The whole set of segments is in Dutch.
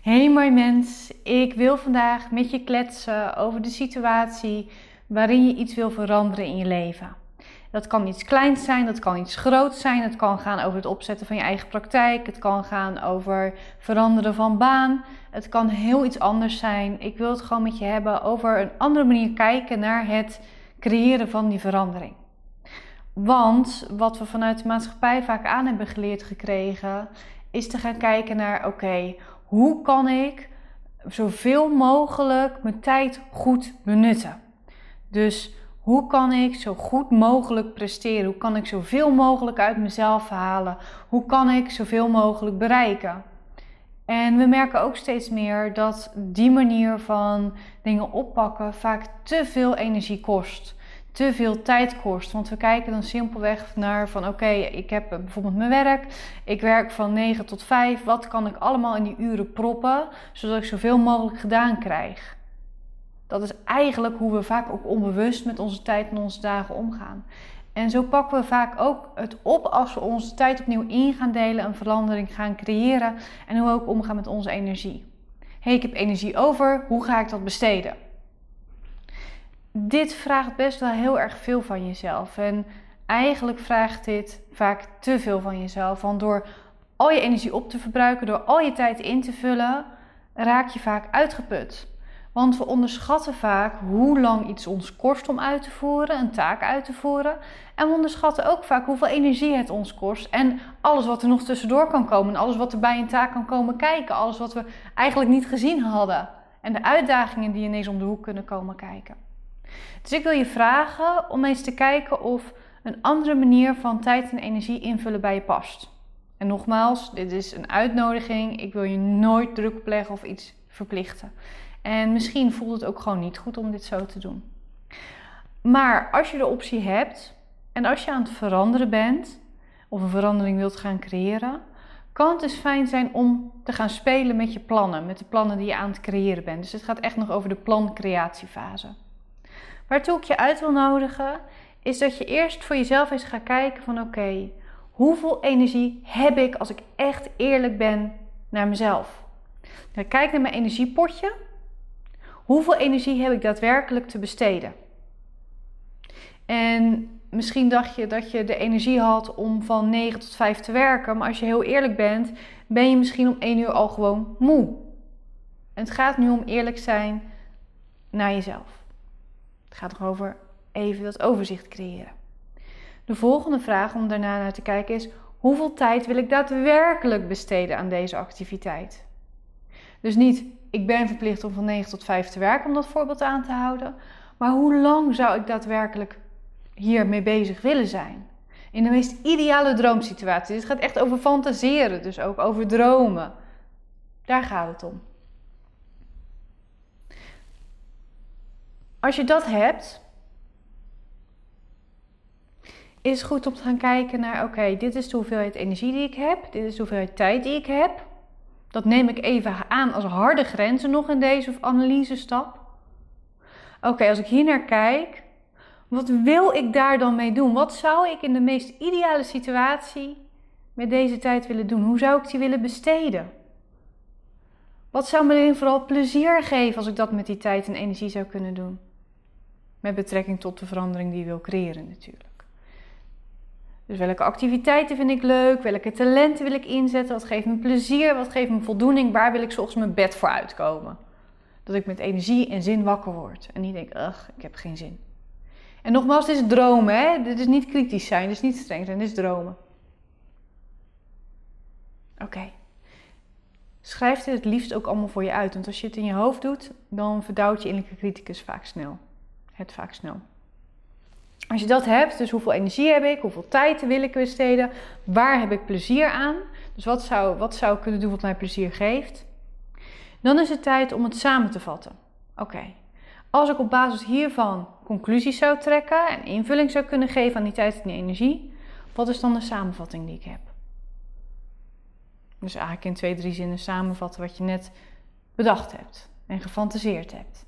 Hey mooi mens, ik wil vandaag met je kletsen over de situatie waarin je iets wil veranderen in je leven. Dat kan iets kleins zijn, dat kan iets groots zijn, het kan gaan over het opzetten van je eigen praktijk, het kan gaan over veranderen van baan, het kan heel iets anders zijn. Ik wil het gewoon met je hebben over een andere manier kijken naar het creëren van die verandering. Want wat we vanuit de maatschappij vaak aan hebben geleerd gekregen, is te gaan kijken naar: oké, hoe kan ik zoveel mogelijk mijn tijd goed benutten? Dus hoe kan ik zo goed mogelijk presteren? Hoe kan ik zoveel mogelijk uit mezelf halen? Hoe kan ik zoveel mogelijk bereiken? En we merken ook steeds meer dat die manier van dingen oppakken vaak te veel energie kost te veel tijd kost. Want we kijken dan simpelweg naar van oké, ik heb bijvoorbeeld mijn werk. Ik werk van 9 tot 5. Wat kan ik allemaal in die uren proppen, zodat ik zoveel mogelijk gedaan krijg? Dat is eigenlijk hoe we vaak ook onbewust met onze tijd en onze dagen omgaan. En zo pakken we vaak ook het op als we onze tijd opnieuw in gaan delen, een verandering gaan creëren en hoe we ook omgaan met onze energie. hey, ik heb energie over, hoe ga ik dat besteden? Dit vraagt best wel heel erg veel van jezelf. En eigenlijk vraagt dit vaak te veel van jezelf. Want door al je energie op te verbruiken, door al je tijd in te vullen, raak je vaak uitgeput. Want we onderschatten vaak hoe lang iets ons kost om uit te voeren, een taak uit te voeren. En we onderschatten ook vaak hoeveel energie het ons kost. En alles wat er nog tussendoor kan komen. En alles wat er bij een taak kan komen kijken. Alles wat we eigenlijk niet gezien hadden. En de uitdagingen die ineens om de hoek kunnen komen kijken. Dus ik wil je vragen om eens te kijken of een andere manier van tijd en energie invullen bij je past. En nogmaals, dit is een uitnodiging. Ik wil je nooit druk opleggen of iets verplichten. En misschien voelt het ook gewoon niet goed om dit zo te doen. Maar als je de optie hebt en als je aan het veranderen bent of een verandering wilt gaan creëren, kan het dus fijn zijn om te gaan spelen met je plannen, met de plannen die je aan het creëren bent. Dus het gaat echt nog over de plancreatiefase. Waartoe ik je uit wil nodigen, is dat je eerst voor jezelf eens gaat kijken van oké, hoeveel energie heb ik als ik echt eerlijk ben naar mezelf? Kijk naar mijn energiepotje. Hoeveel energie heb ik daadwerkelijk te besteden? En misschien dacht je dat je de energie had om van 9 tot 5 te werken, maar als je heel eerlijk bent, ben je misschien om 1 uur al gewoon moe. En het gaat nu om eerlijk zijn naar jezelf. Het gaat erover even dat overzicht creëren. De volgende vraag om daarna naar te kijken is: hoeveel tijd wil ik daadwerkelijk besteden aan deze activiteit? Dus niet, ik ben verplicht om van 9 tot 5 te werken om dat voorbeeld aan te houden, maar hoe lang zou ik daadwerkelijk hiermee bezig willen zijn? In de meest ideale droomsituatie. Dit gaat echt over fantaseren, dus ook over dromen. Daar gaat het om. Als je dat hebt, is het goed om te gaan kijken naar: oké, dit is de hoeveelheid energie die ik heb, dit is de hoeveelheid tijd die ik heb. Dat neem ik even aan als harde grenzen nog in deze analyse-stap. Oké, als ik hier naar kijk, wat wil ik daar dan mee doen? Wat zou ik in de meest ideale situatie met deze tijd willen doen? Hoe zou ik die willen besteden? Wat zou me vooral plezier geven als ik dat met die tijd en energie zou kunnen doen? Met betrekking tot de verandering die je wil creëren natuurlijk. Dus welke activiteiten vind ik leuk? Welke talenten wil ik inzetten? Wat geeft me plezier? Wat geeft me voldoening? Waar wil ik volgens mijn bed voor uitkomen? Dat ik met energie en zin wakker word. En niet denk, ugh, ik heb geen zin. En nogmaals, dit is dromen, hè? Dit is niet kritisch zijn, dit is niet streng zijn, dit is dromen. Oké. Schrijf dit het liefst ook allemaal voor je uit. Want als je het in je hoofd doet, dan verdouwt je innerlijke criticus vaak snel het vaak snel. Als je dat hebt, dus hoeveel energie heb ik, hoeveel tijd wil ik besteden, waar heb ik plezier aan, dus wat zou, wat zou ik kunnen doen wat mij plezier geeft, dan is het tijd om het samen te vatten. Oké, als ik op basis hiervan conclusies zou trekken en invulling zou kunnen geven aan die tijd en die energie, wat is dan de samenvatting die ik heb? Dus eigenlijk in twee, drie zinnen samenvatten wat je net bedacht hebt en gefantaseerd hebt.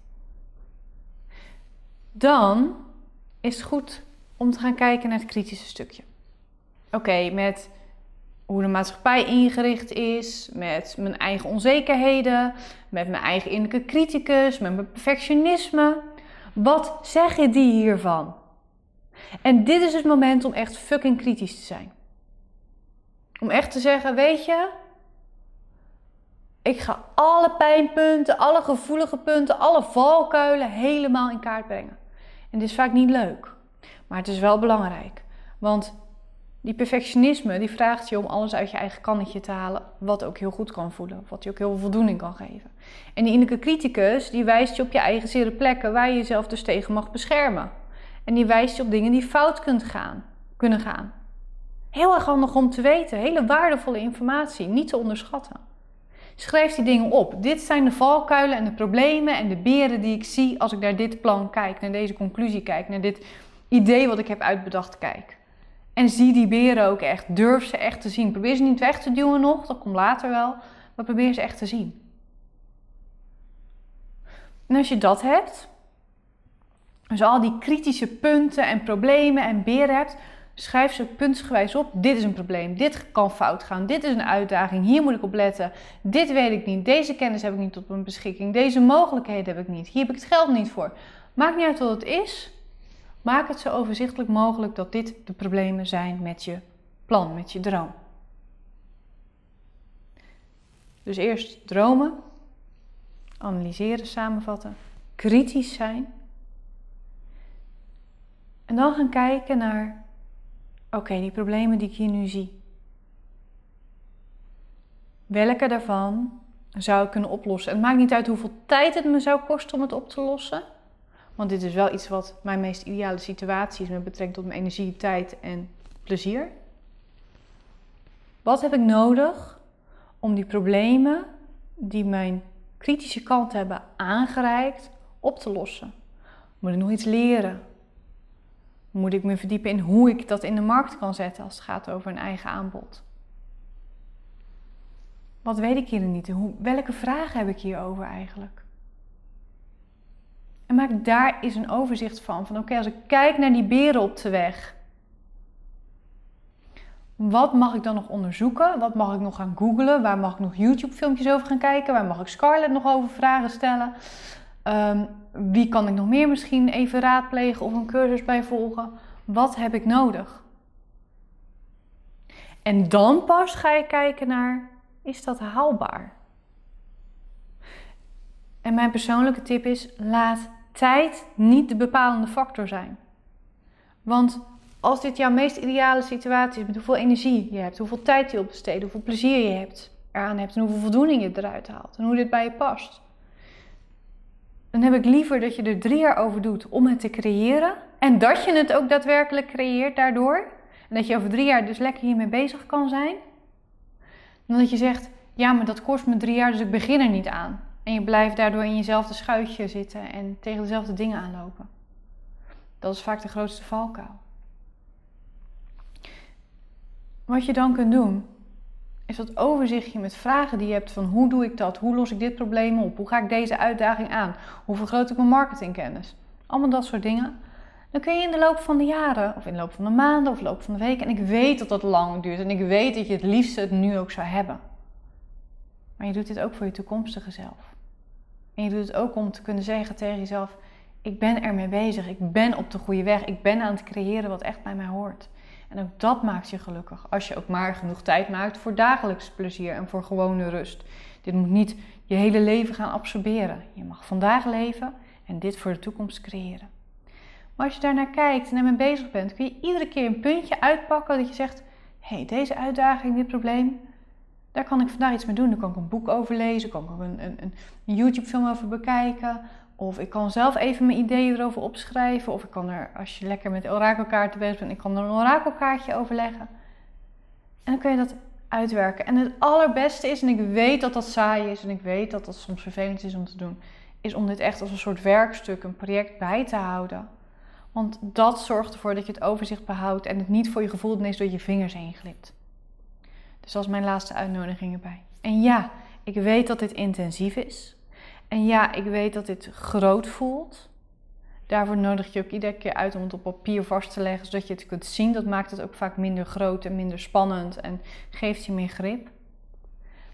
Dan is het goed om te gaan kijken naar het kritische stukje. Oké, met hoe de maatschappij ingericht is, met mijn eigen onzekerheden, met mijn eigen innerlijke criticus, met mijn perfectionisme. Wat zeggen die hiervan? En dit is het moment om echt fucking kritisch te zijn. Om echt te zeggen, weet je, ik ga alle pijnpunten, alle gevoelige punten, alle valkuilen helemaal in kaart brengen. En dit is vaak niet leuk, maar het is wel belangrijk. Want die perfectionisme die vraagt je om alles uit je eigen kannetje te halen, wat ook heel goed kan voelen, wat je ook heel veel voldoening kan geven. En die innerlijke criticus die wijst je op je eigen zere plekken waar je jezelf dus tegen mag beschermen. En die wijst je op dingen die fout kunt gaan, kunnen gaan. Heel erg handig om te weten, hele waardevolle informatie, niet te onderschatten. Schrijf die dingen op. Dit zijn de valkuilen en de problemen en de beren die ik zie als ik naar dit plan kijk, naar deze conclusie kijk, naar dit idee wat ik heb uitbedacht kijk. En zie die beren ook echt. Durf ze echt te zien. Probeer ze niet weg te duwen nog, dat komt later wel. Maar probeer ze echt te zien. En als je dat hebt, dus al die kritische punten en problemen en beren hebt, schrijf ze puntsgewijs op. Dit is een probleem, dit kan fout gaan, dit is een uitdaging, hier moet ik op letten. Dit weet ik niet, deze kennis heb ik niet op mijn beschikking, deze mogelijkheden heb ik niet, hier heb ik het geld niet voor. Maakt niet uit wat het is, Maak het zo overzichtelijk mogelijk dat dit de problemen zijn met je plan, met je droom. Dus eerst dromen, analyseren, samenvatten, kritisch zijn. En dan gaan kijken naar, oké, die problemen die ik hier nu zie. Welke daarvan zou ik kunnen oplossen? Het maakt niet uit hoeveel tijd het me zou kosten om het op te lossen. Want dit is wel iets wat mijn meest ideale situatie is met betrekking tot mijn energie, tijd en plezier. Wat heb ik nodig om die problemen die mijn kritische kant hebben aangereikt op te lossen? Moet ik nog iets leren? Moet ik me verdiepen in hoe ik dat in de markt kan zetten als het gaat over een eigen aanbod? Wat weet ik hier niet? Hoe, welke vragen heb ik hierover eigenlijk? En maak daar eens een overzicht van. Van oké, als ik kijk naar die beren op de weg. Wat mag ik dan nog onderzoeken? Wat mag ik nog gaan googlen? Waar mag ik nog YouTube filmpjes over gaan kijken? Waar mag ik Scarlett nog over vragen stellen? Ehm, wie kan ik nog meer misschien even raadplegen of een cursus bij volgen? Wat heb ik nodig? En dan pas ga je kijken naar, is dat haalbaar? En mijn persoonlijke tip is: laat tijd niet de bepalende factor zijn. Want als dit jouw meest ideale situatie is, met hoeveel energie je hebt, hoeveel tijd je op besteedt, hoeveel plezier je hebt, eraan hebt en hoeveel voldoening je eruit haalt en hoe dit bij je past, dan heb ik liever dat je er drie jaar over doet om het te creëren en dat je het ook daadwerkelijk creëert daardoor. En dat je over drie jaar dus lekker hiermee bezig kan zijn. Dan dat je zegt, ja, maar dat kost me drie jaar, dus ik begin er niet aan. En je blijft daardoor in jezelfde schuitje zitten en tegen dezelfde dingen aanlopen. Dat is vaak de grootste valkuil. Wat je dan kunt doen, is dat overzichtje met vragen die je hebt van hoe doe ik dat? Hoe los ik dit probleem op? Hoe ga ik deze uitdaging aan? Hoe vergroot ik mijn marketingkennis? Allemaal dat soort dingen. Dan kun je in de loop van de jaren, of in de loop van de maanden, of de loop van de weken, en ik weet dat dat lang duurt en ik weet dat je het liefst het nu ook zou hebben. Maar je doet dit ook voor je toekomstige zelf. En je doet het ook om te kunnen zeggen tegen jezelf: Ik ben ermee bezig, ik ben op de goede weg, ik ben aan het creëren wat echt bij mij hoort. En ook dat maakt je gelukkig. Als je ook maar genoeg tijd maakt voor dagelijks plezier en voor gewone rust. Dit moet niet je hele leven gaan absorberen. Je mag vandaag leven en dit voor de toekomst creëren. Maar als je daarnaar kijkt en ermee bezig bent, kun je iedere keer een puntje uitpakken dat je zegt: hé, hey, deze uitdaging, dit probleem, daar kan ik vandaag iets mee doen. Daar kan ik een boek over lezen, kan ik ook een, een, een YouTube-film over bekijken. Of ik kan zelf even mijn ideeën erover opschrijven. Of ik kan er, als je lekker met orakelkaarten bezig bent, ik kan er een orakelkaartje over leggen. En dan kun je dat uitwerken. En het allerbeste is, en ik weet dat dat saai is en ik weet dat dat soms vervelend is om te doen, is om dit echt als een soort werkstuk, een project bij te houden. Want dat zorgt ervoor dat je het overzicht behoudt en het niet voor je gevoel ineens door je vingers heen glipt. Dus dat is mijn laatste uitnodiging erbij. En ja, ik weet dat dit intensief is. En ja, ik weet dat dit groot voelt. Daarvoor nodig je ook iedere keer uit om het op papier vast te leggen, zodat je het kunt zien. Dat maakt het ook vaak minder groot en minder spannend en geeft je meer grip.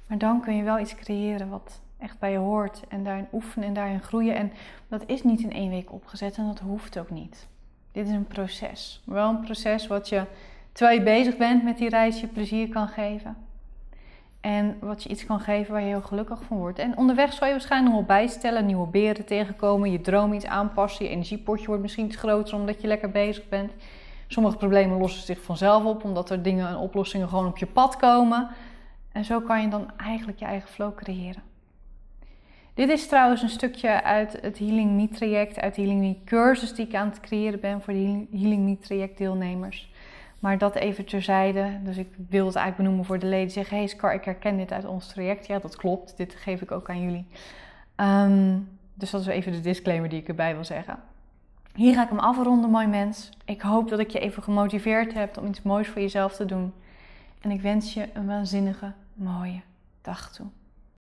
Maar dan kun je wel iets creëren wat echt bij je hoort en daarin oefenen en daarin groeien. En dat is niet in één week opgezet en dat hoeft ook niet. Dit is een proces. Wel een proces wat je, terwijl je bezig bent met die reis, je plezier kan geven. En wat je iets kan geven waar je heel gelukkig van wordt. En onderweg zal je waarschijnlijk nog wel bijstellen, nieuwe beren tegenkomen, je droom iets aanpassen, je energiepotje wordt misschien iets groter omdat je lekker bezig bent. Sommige problemen lossen zich vanzelf op, omdat er dingen en oplossingen gewoon op je pad komen. En zo kan je dan eigenlijk je eigen flow creëren. Dit is trouwens een stukje uit het Healing Me traject, uit de Healing Me cursus die ik aan het creëren ben voor de Healing Me traject deelnemers. Maar dat even terzijde. Dus ik wil het eigenlijk benoemen voor de leden. Zeggen, hey Scar, ik herken dit uit ons traject. Ja, dat klopt. Dit geef ik ook aan jullie. Ehm, dus dat is even de disclaimer die ik erbij wil zeggen. Hier ga ik hem afronden, mooi mens. Ik hoop dat ik je even gemotiveerd heb om iets moois voor jezelf te doen. En ik wens je een waanzinnige, mooie dag toe.